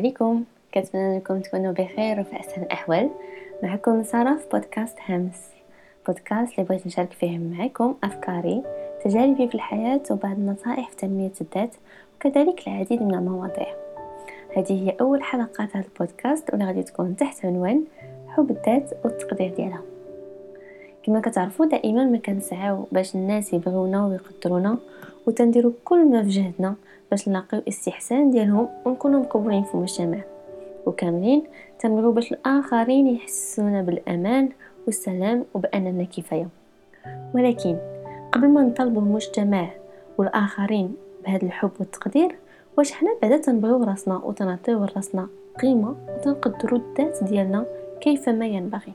عليكم. كنتمنى إنكم تكونوا بخير وفي احسن الاحوال معكم سارة في بودكاست هامس بودكاست اللي بغيت نشارك فيه معكم أفكاري تجاربي في الحياة وبعض النصائح في تنمية الذات وكذلك العديد من المواضيع. هذه هي أول حلقات هذا البودكاست واللي غادي تكون تحت عنوان حب الذات والتقدير ديالها. كما كتعرفوا دائما ما كنسعاو باش الناس يبغونا ويقدرونا وتنديروا كل ما في جهدنا باش نلاقيو استحسان ديالهم ونكونوا مقبولين في المجتمع. وكاملين تنبغيو باش الآخرين يحسونا بالأمان والسلام وبأننا كفاية. ولكن قبل ما نطلبوا المجتمع والآخرين بهذا الحب والتقدير واش حنا بعدا تنبغيو راسنا وتنعطيو راسنا قيمة وتنقدروا الذات ديالنا كيفما ينبغي.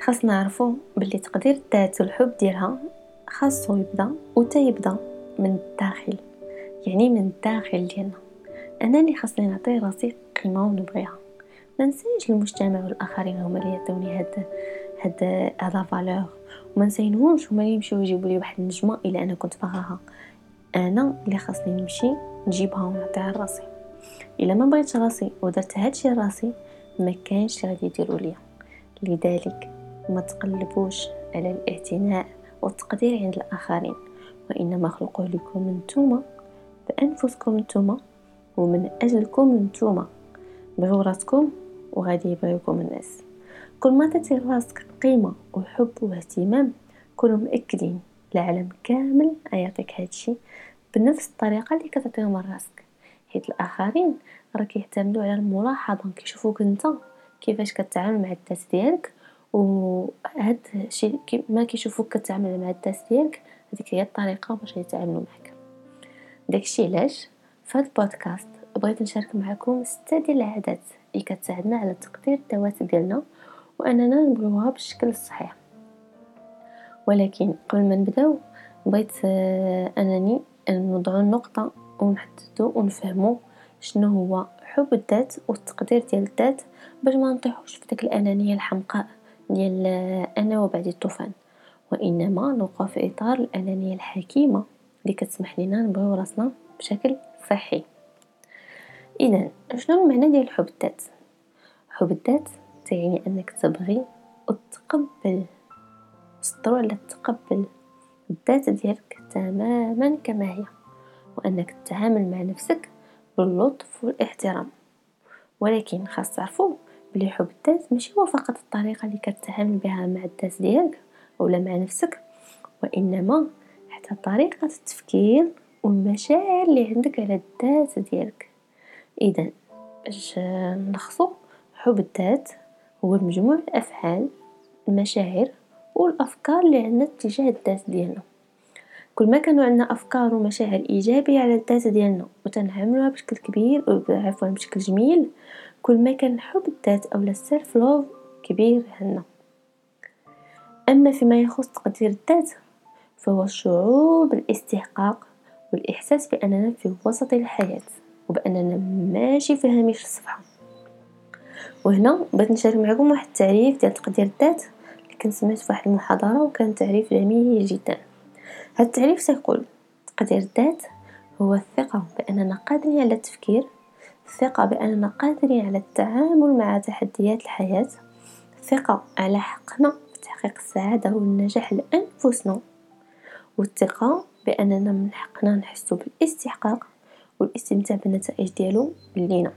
خاصنا نعرفوا باللي تقدير الذات والحب ديالها خاصو يبدأ وتا من الداخل. يعني من الداخل ديالنا أنا اللي خاصني نعطي راسي قيمه ونبغيها ما نسيش المجتمع والآخرين هما اللي يعطوني هاد هاد هذا فالور. وما نسينهمش هما اللي يمشيو يجيبوا لي واحد النجمة إلا أنا كنت باغاها. أنا اللي خاصني نمشي نجيبها ونعطيها لراسي إلا ما بغيتش راسي ودرت هادشي لراسي ما كانش غادي يديروا ليا. لذلك ما تقلبوش على الاعتناء والتقدير عند الآخرين وإنما خلقوا لكم نتوما بانفسكم نتوما ومن أجلكم نتوما بغوراتكم وغادي يبغيوكم الناس. كل ما تعطي راسك قيمه وحب واهتمام كونوا مأكدين العالم كامل غيعطيك هادشي بنفس الطريقة اللي كتعطيهم راسك حيت الآخرين راه كيعتمدوا على الملاحظة. كيشوفوك أنت كيفاش كتعامل مع الذات ديالك وهاد الشيء ما كيشوفوك كتعامل مع الذات ديالك هذيك هي الطريقة باش يتعاملوا معك داكشي علاش؟ هذا البودكاست بغيت نشارك معكم ستة ديال العادات اللي كتساعدنا على تقدير الذوات ديالنا وأننا نبغيوها بالشكل الصحيح ولكن قبل ما نبداو بغيت آه، أنني نوضع النقطة ونحددو ونفهمو شنو هو حب الذات والتقدير ديال الذات باش ما نطيحوش في ديك الأنانية الحمقاء ديال آه، أنا وبعد الطوفان. وإنما نوقع في إطار الأنانية الحكيمة. اللي كتسمح لنا نبغيو راسنا بشكل صحي. اذا شنو المعنى ديال حب الذات؟ حب الذات تعني أنك تبغي وتقبل سطروا على تقبل الذات ديالك تماما كما هي وأنك تتعامل مع نفسك باللطف والاحترام. ولكن خاص تعرفوا بلي حب الذات ماشي هو فقط الطريقة اللي كتعامل بها مع الذات ديالك اولا مع نفسك وإنما حتى طريقة التفكير والمشاعر اللي عندك على الذات ديالك. إذا باش نلخصو حب الذات هو مجموع الأفعال المشاعر والأفكار اللي عندنا تجاه الذات ديالنا. كل ما كانوا عندنا أفكار ومشاعر إيجابية على الذات ديالنا وتنعملوها بشكل كبير عفوا بشكل جميل كل ما كان حب الذات أو السيلف لوف كبير عندنا. أما فيما يخص تقدير الذات فهو الشعور بالاستحقاق والإحساس بأننا في وسط الحياة وبأننا ماشي في هامش الصفحة. وهنا بغيت نشارك معكم واحد التعريف ديال تقدير الذات اللي كنت سمعت في واحد المحاضرة وكان تعريف جميل جدا. هذا التعريف سيقول تقدير الذات هو الثقة بأننا قادرين على التفكير الثقة بأننا قادرين على التعامل مع تحديات الحياة الثقة على حقنا في تحقيق السعادة والنجاح لأنفسنا. والثقة بأننا من حقنا نحسو بالاستحقاق والاستمتاع بالنتائج ديالو لينا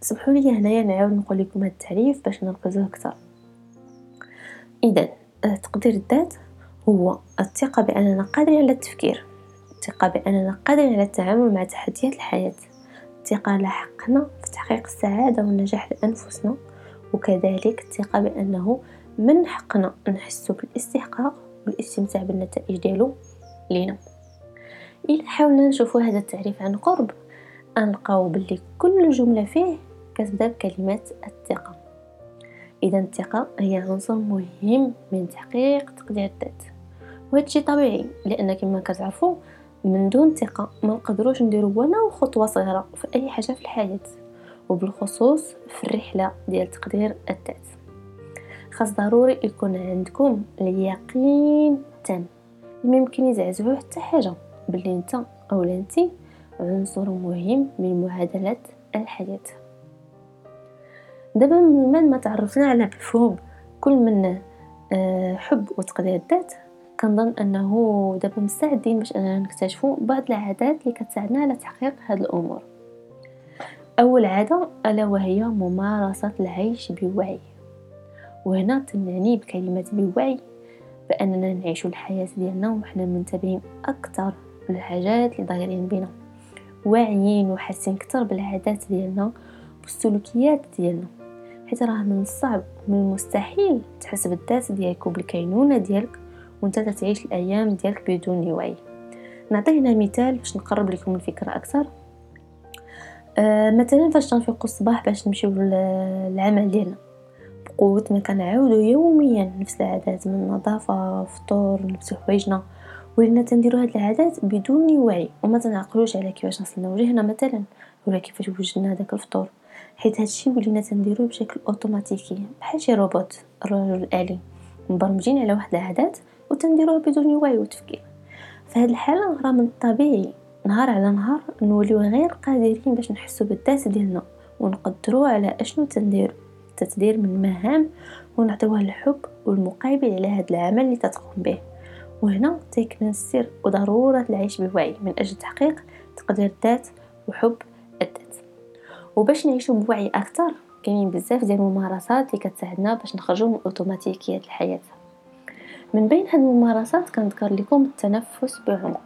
سمحوا لي هنايا نعاود نقول لكم هذا التعريف باش نركزوا أكثر. اذا تقدير الذات هو الثقة بأننا قادرين على التفكير الثقة بأننا قادرين على التعامل مع تحديات الحياة الثقة على حقنا في تحقيق السعادة والنجاح لأنفسنا وكذلك الثقة بأنه من حقنا نحس بالاستحقاق والاستمتاع بالنتائج ديالو لينا. إلا حاولنا نشوفو هذا التعريف عن قرب نلقاو بلي كل جملة فيه كتبدا بكلمة الثقة. إذا الثقة هي عنصر مهم من تحقيق تقدير الذات. وهادشي طبيعي لأن كما كتعرفوا من دون ثقة ما نقدروش نديرو ولو خطوة صغيرة في أي حاجة في الحياة. وبالخصوص في الرحلة ديال تقدير الذات. خاص ضروري يكون عندكم اليقين التام ما يمكن يزعزعو حتى حاجة باللي انت اولا انت عنصر مهم من معادلة الحياة. دابا من ما تعرفنا على مفهوم كل من آه، حب وتقدير الذات كنظن أنه دابا مستعدين باش أننا نكتشفوا بعض العادات اللي كتساعدنا على تحقيق هذه الأمور. أول عادة ألا وهي ممارسة العيش بوعي. وهنا تنعني بكلمة بوعي بأننا نعيش الحياة ديالنا وحنا منتبهين أكثر للحاجات اللي دايرين بينا. واعيين وحاسين أكثر بالعادات ديالنا والسلوكيات ديالنا حيت راه من الصعب من المستحيل تحس بالذات ديالك وبالكينونة ديالك وأنت تعيش الأيام ديالك بدون وعي. نعطي هنا مثال باش نقرب لكم الفكرة أكثر. آه مثلا فاش تنفيقوا الصباح باش نمشيو للعمل ديالنا. بقوه ما كنعاودو يوميا نفس العادات من نظافه فطور نلبسو حوايجنا ولينا تنديرو هاد العادات بدون وعي وما تنعقلوش على كيفاش غسلنا وجهنا مثلا ولا كيفاش وجدنا داك الفطور. حيت هادشي ولينا تنديروه بشكل أوتوماتيكي بحال شي روبوت الرجل الالي مبرمجين على واحد العادات وتنديروها بدون وعي وتفكير. فهاد الحالة راه من الطبيعي نهار على نهار نوليو غير قادرين باش نحسو بالذات ديالنا ونقدروا على أشنو تندير التدير من المهام ونعطيوها الحب والمقابل على هذا العمل اللي تتقوم به. وهنا تيكمن السر وضرورة العيش بوعي من أجل تحقيق تقدير الذات وحب الذات. وباش نعيشو بوعي أكثر كاينين بزاف ديال الممارسات اللي كتساعدنا باش نخرجوا من اوتوماتيكيات الحياة. من بين هاد الممارسات كنذكر لكم التنفس بعمق.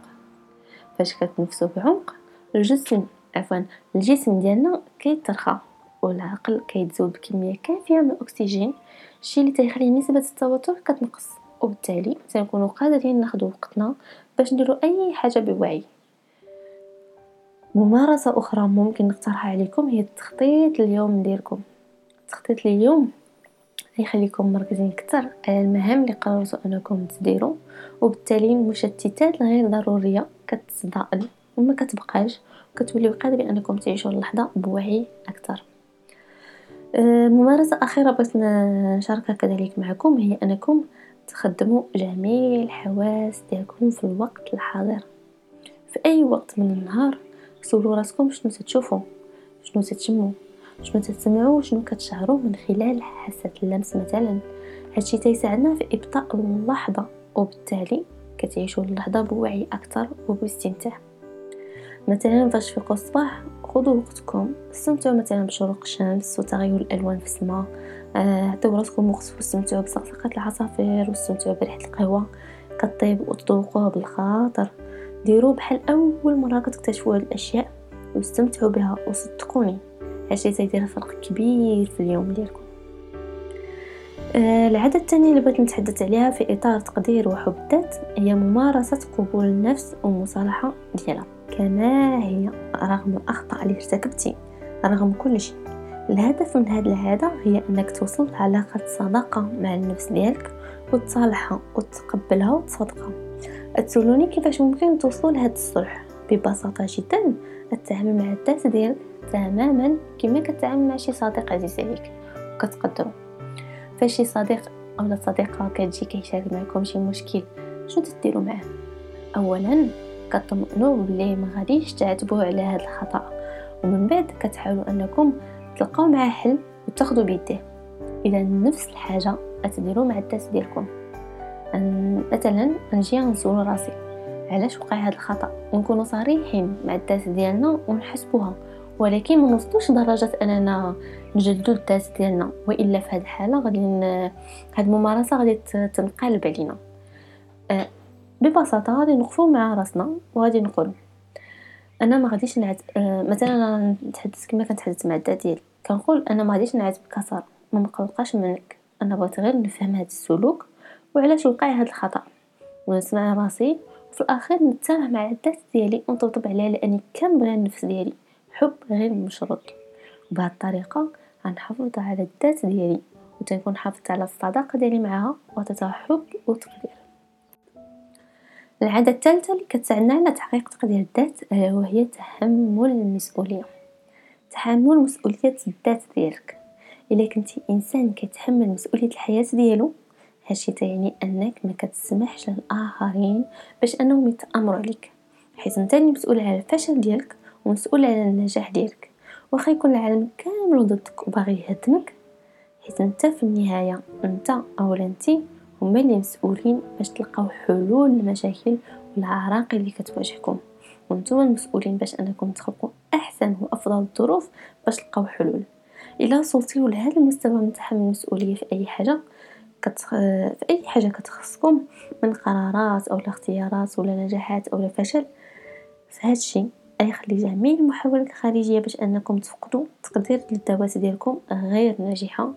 فاش كتنفسوا بعمق الجسم عفوا الجسم ديالنا كيترخى. والعقل كيتزود بكميه كافيه من الأكسجين الشيء اللي تيخلي نسبة التوتر كتنقص. وبالتالي تنكونوا قادرين ناخذ وقتنا باش نديروا أي حاجة بوعي. ممارسة أخرى ممكن نقترحها عليكم هي التخطيط اليوم ديالكم. التخطيط اليوم يخليكم مركزين أكثر على المهام اللي قررتوا أنكم تديروا وبالتالي المشتتات الغير ضرورية كتضاءل وما كتبقاش وكتوليو قادرين أنكم تعيشوا اللحظة بوعي أكثر آه، ممارسة أخيرة بغيت نشاركها كذلك معكم. هي أنكم تخدموا جميع الحواس ديالكم في الوقت الحاضر. في أي وقت من النهار سولوا راسكم شنو تتشوفوا شنو تتشموا شنو تسمعوا وشنو كتشعروا من خلال حاسة اللمس مثلا. هادشي تيساعدنا في إبطاء اللحظة وبالتالي كتعيشوا اللحظة بوعي أكثر وباستمتاع. مثلا فاش تفيقوا الصباح خذوا وقتكم. استمتعوا مثلا بشروق الشمس وتغير الألوان في السماء. عطيو راسكم وقت واستمتعوا بصقصقة العصافير واستمتعوا بريحة القهوة. كطيب وتذوقوها بالخاطر. ديروا بحال أول مرة كتكتشفوا هاد الأشياء واستمتعوا بها وصدقوني. هادشي تيدير فرق كبير في اليوم ديالكم. آه العادة الثانية اللي بغيت نتحدث عليها في إطار تقدير وحب الذات هي ممارسة قبول النفس والمصالحة ديالها. كما هي رغم الأخطاء اللي ارتكبتي رغم كل شيء. الهدف من هذه العادة هي أنك توصل لعلاقة صداقة مع النفس ديالك وتصالحها وتقبلها وتصدقها تسولوني كيفاش ممكن توصلوا لهذا الصلح؟ ببساطة جدا التعامل مع الذات ديالك تماما كما كتعامل مع شي صديق عزيز عليك. وكتقدرو فاش شي صديق اولا صديقة كتجي كيشارك معكم شي مشكل شنو تديروا معاه؟ اولا كطمئنوا بلي ما غاديش تعاتبوه على هذا الخطأ. ومن بعد كتحاولوا أنكم تلقاو معاه حل وتاخذوا بيديه. اذا نفس الحاجة غتديروا مع الذات ديالكم. مثلا نجي نسول راسي. علاش وقع هذا الخطأ؟ ونكونوا صريحين مع الذات ديالنا ونحسبوها. ولكن ما نوصلوش لدرجه أننا نجلدو الذات ديالنا. وإلا في هذه الحالة غادي هاد الممارسة غادي تنقلب علينا. ببساطة غادي نوقفوا مع راسنا وغادي نقول أنا ما غاديش نعت أه مثلا أنا نتحدث كما كنتحدث مع الذات ديالي. كنقول أنا ما غاديش نعاتبك كسر ما نقلقاش منك. أنا بغيت غير نفهم هذا السلوك وعلاش وقع هذا الخطأ. ونسمع راسي وفي الأخير نتسامح مع الذات ديالي ونطبطب عليها لأني كنبغي النفس ديالي. حب غير مشروط. وبهذه الطريقة غنحافظ على الذات ديالي. وتنكون حافظت على الصداقة ديالي معها وعطيتها حب وتقدير. العادة الثالثة اللي كتساعدنا على تحقيق تقدير الذات وهي تحمل المسؤولية. تحمل مسؤولية الذات ديالك. إلا كنتي إنسان كيتحمل مسؤولية الحياة ديالو هادشي تعني أنك ما كتسمحش للآخرين باش أنهم يتأمروا عليك. حيت أنت اللي مسؤول على الفشل ديالك ومسؤول على النجاح ديالك. واخا يكون العالم كامل ضدك وباغي يهدمك حيت أنت في النهاية أنت اولا انت. هما اللي مسؤولين باش تلقاو حلول للمشاكل والعراقيل اللي كتواجهكم. وأنتم المسؤولين باش انكم تخلقوا أحسن وأفضل الظروف باش تلقاو حلول. إلا وصلتيو لهذا المستوى من تحمل المسؤولية في أي حاجة كت... في أي حاجة كتخصكم من قرارات أو اختيارات ولا نجاحات أو فشل فهاد الشيء يخلي جميع المحاولات الخارجية باش أنكم تفقدوا تقدير للذوات ديالكم غير ناجحة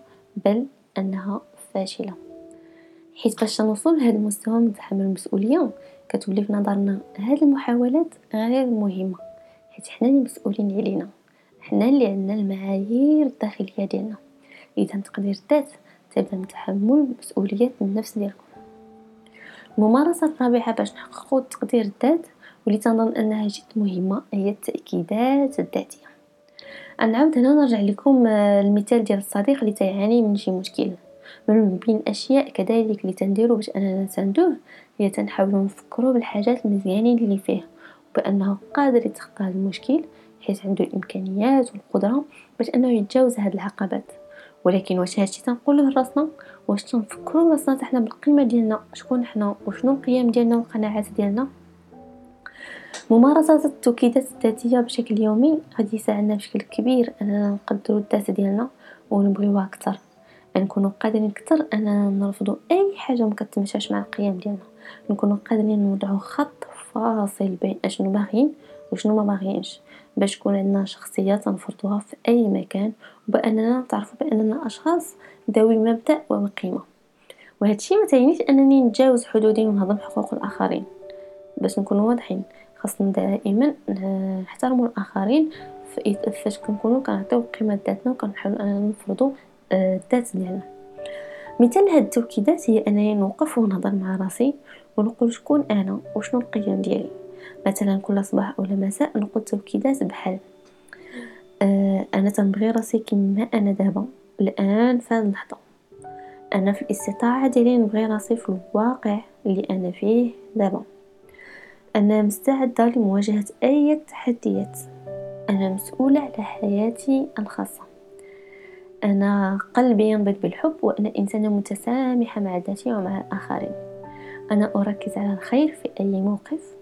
بل أنها فاشلة. حيت باش نوصل لهذا المستوى من تحمل المسؤولية كتولي في نظرنا هاد المحاولات غير مهمة. حيت حنا اللي مسؤولين علينا. حنا اللي عندنا المعايير الداخلية ديالنا. إذا تقدير الذات تبدأ تحمل مسؤوليه النفس ديالكم الممارسة الرابعة باش نحققوا تقدير الذات واللي تنظن أنها جد مهمة هي التأكيدات الذاتية. نعاود هنا نرجع لكم المثال ديال الصديق اللي تيعاني من شي مشكل. من بين الاشياء كذلك اللي تنديرو باش أننا نساندوه هي تنحاولوا نفكروا بالحاجات المزيانين اللي فيه وبأنه قادر يتخطى هذا المشكل حيت عنده الإمكانيات والقدرة باش أنه يتجاوز هاد العقبات. ولكن واش هادشي تنقولوه لراسنا واش تنفكروا راسنا حنا بالقيمة ديالنا؟ شكون حنا؟ وشنو القيم ديالنا والقناعات ديالنا؟ ممارسة التوكيدات الذاتية بشكل يومي غادي يساعدنا بشكل كبير أننا نقدروا الذات ديالنا ونبغيوها أكثر. نكونوا قادرين أكثر اننا نرفضوا أي حاجة ما كتمشاش مع القيم ديالنا. نكونوا قادرين نوضعوا خط فاصل بين أشنو باغيين وشنو ما باغيينش باش تكون عندنا شخصيه تنفرضوها في أي مكان وبأننا نتعرفوا بأننا أشخاص ذوي وهذا الشيء ما تعنيش أنني نتجاوز حدودي ونهضم حقوق الآخرين. باش نكونوا واضحين خاصنا دائما نحترموا الآخرين فاش كنكونوا كنعطيو قيمة ذاتنا وكنحاولوا أننا نفرضوا آه، الذات ديالنا مثال هاد التوكيدات هي أنني نوقف ونهضر مع راسي ونقول شكون أنا وشنو القيم ديالي. مثلا كل صباح أو مساء نقول توكيدات بحال آه أنا تنبغي راسي كما أنا دابا الآن في اللحظة. أنا في الاستطاعة ديالي نبغي راسي في الواقع اللي أنا فيه دابا. أنا مستعدة لمواجهة أي تحديات. أنا مسؤولة على حياتي الخاصة. أنا قلبي ينبض بالحب وأنا إنسانة متسامحة مع ذاتي ومع الآخرين. أنا أركز على الخير في أي موقف.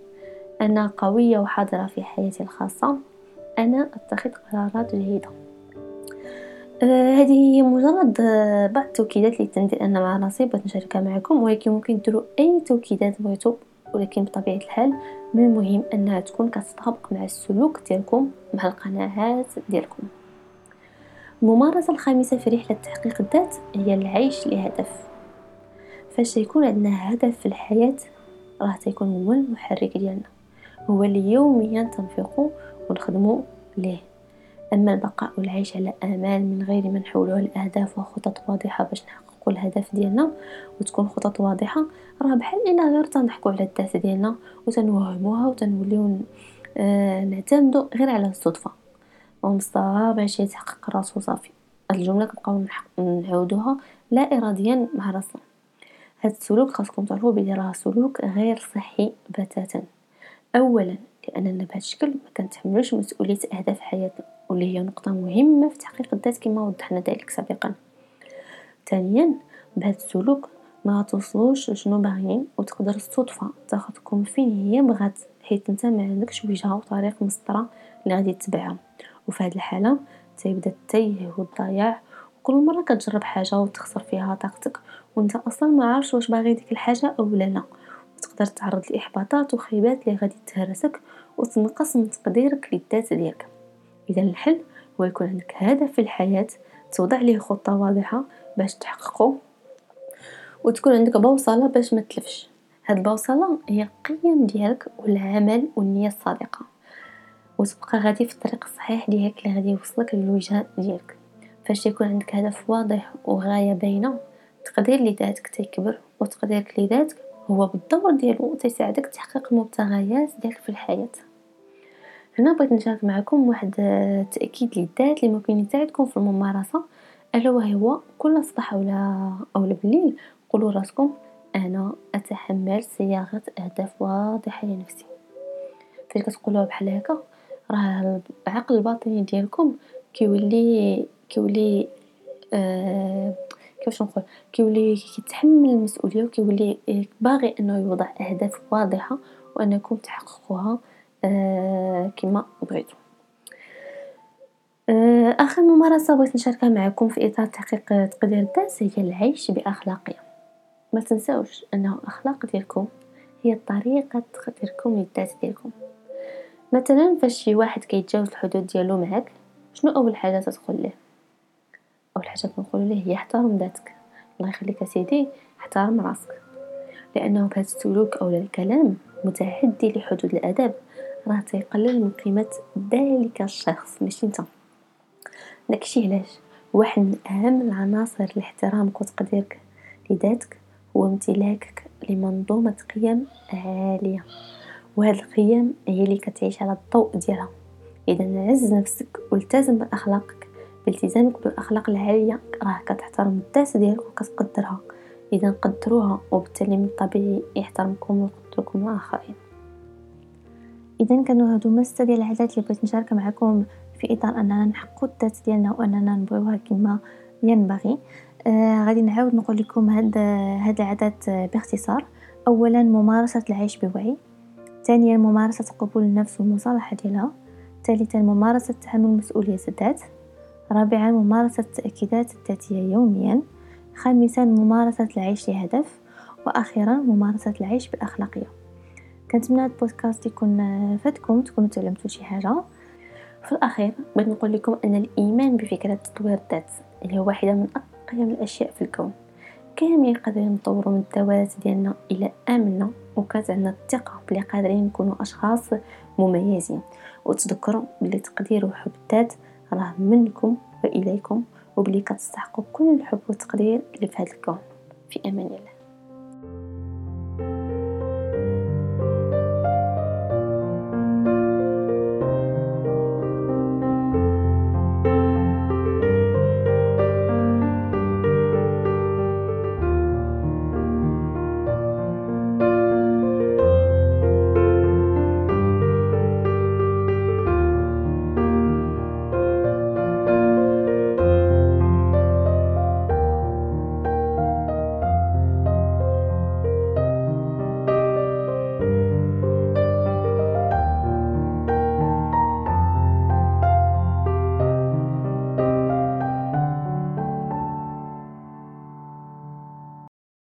أنا قوية وحاضرة في حياتي الخاصة. أنا أتخذ قرارات جيدة. آه هذه هي مجرد آه بعض التوكيدات اللي تندير أنا مع راسي بغيت نشاركها معكم ولكن ممكن ديروا أي توكيدات بغيتو ولكن بطبيعة الحال من المهم أنها تكون كتطابق مع السلوك ديالكم مع القناعات ديالكم. الممارسة الخامسة في رحلة تحقيق الذات هي العيش لهدف. فاش يكون عندنا هدف في الحياة راه تيكون هو المحرك ديالنا. هو اللي يوميا تنفيقو ونخدمو ليه. أما البقاء والعيش على آمال من غير ما نحولوها لأهداف وخطط واضحة باش نحققوا الهدف ديالنا وتكون خطط واضحة راه بحال إلا غير تنضحكوا على الذات ديالنا وتنوهموها وتنوليو آه نعتمدوا غير على الصدفة. ومصطفى باش يتحقق راسو صافي. هاد الجملة كنبقاو نعاودوها لا اراديا مع راسنا. هاد السلوك خاصكم تعرفوا بلي راه سلوك غير صحي بتاتا. اولا لاننا بهذا الشكل ما كنتحملوش مسؤولية أهداف حياتنا واللي هي نقطة مهمة في تحقيق الذات كما وضحنا ذلك سابقا. ثانيا بهذا السلوك ما توصلوش لشنو باغيين وتقدر الصدفه تاخذكم فين هي بغات حيت أنت ما عندكش وجهة وطريق مسطرة اللي غادي تتبعها. وفي هذه الحالة تيبدا التيه والضياع كل مرة كتجرب حاجة وتخسر فيها طاقتك وانت أصلا ما عارفش واش باغي ديك الحاجة أو لا وتقدر تعرض لإحباطات وخيبات اللي غادي تهرسك وتنقص من تقديرك للذات ديالك. اذا الحل هو يكون عندك هدف في الحياة توضع ليه خطة واضحة باش تحققه وتكون عندك بوصلة باش ما تلفش. هاد البوصلة هي القيم ديالك والعمل والنية الصادقة. وتبقى غادي في الطريق الصحيح ديالك اللي غادي يوصلك للوجهة ديالك. فاش يكون عندك هدف واضح وغاية باينة تقدير لذاتك تيكبر وتقديرك لذاتك هو بالدور ديالو تيساعدك تحقيق المبتغيات ديالك في الحياة. هنا بغيت نشارك معكم واحد التاكيد للذات اللي ممكن يساعدكم في الممارسة ألا وهو كل صباح اولا اولا بالليل قولوا راسكم أنا أتحمل صياغة أهداف واضحة لنفسي. فاش كتقولوها بحال هكا راه العقل الباطني ديالكم كيولي كيولي آه كيفاش نقول كيولي كيتحمل المسؤولية وكيولي باغي إنه يوضع أهداف واضحة وأنكم تحققوها آه كما بغيتو. آه آخر ممارسة بغيت نشاركها معكم في إطار تحقيق تقدير الذات هي العيش بأخلاقية. ما تنساوش إنه الأخلاق ديالكم هي طريقة تقديركم للذات ديالكم. مثلا فاش شي واحد كيتجاوز الحدود ديالو معاك شنو أول حاجة تدخل ليه أول حاجة كنقول ليه هي احترم ذاتك. الله يخليك سيدي احترم راسك. لأنه بهذا السلوك أو الكلام متعدي لحدود الأدب. راه تيقلل من قيمة ذلك الشخص ماشي أنت. داكشي علاش؟ واحد من أهم العناصر لاحترامك وتقديرك لذاتك هو امتلاكك لمنظومة قيم عالية. وهاد القيم هي اللي كتعيش على الضوء ديالها. إذا عز نفسك والتزم بأخلاقك. بالتزامك بالأخلاق العالية راه كتحترم الذات ديالك وكتقدرها. إذا قدروها وبالتالي من الطبيعي يحترمكم ويقدركم الآخرين. إذا كانوا هادو مسته ديال العادات اللي بغيت نشارك معكم في إطار أننا نحققوا الذات ديالنا وأننا نبغيوها كما ينبغي آه غادي نعاود نقول لكم هاد هاد العادات باختصار. اولا ممارسة العيش بوعي. ثانيا ممارسة قبول النفس والمصالحه ديالها ثالثا ممارسة تحمل مسؤولية الذات. رابعا ممارسة التأكيدات الذاتية يوميا. خامسا ممارسة العيش لهدف. وأخيرا ممارسة العيش باخلاقيه كنتمنى هذا البودكاست يكون فاتكم تكونوا تعلمتوا شي حاجة. في الأخير بغيت نقول لكم أن الإيمان بفكرة تطوير الذات اللي هو واحدة من أقيم الأشياء في الكون. كاملين قادرين نطوروا من الذوات ديالنا إلى امنه وكانت عندنا الثقة بلي قادرين نكونوا أشخاص مميزين. وتذكروا بلي تقدير وحب الذات راه منكم وإليكم وبلي كتستحقوا كل الحب والتقدير اللي في هذا الكون. في أمان الله.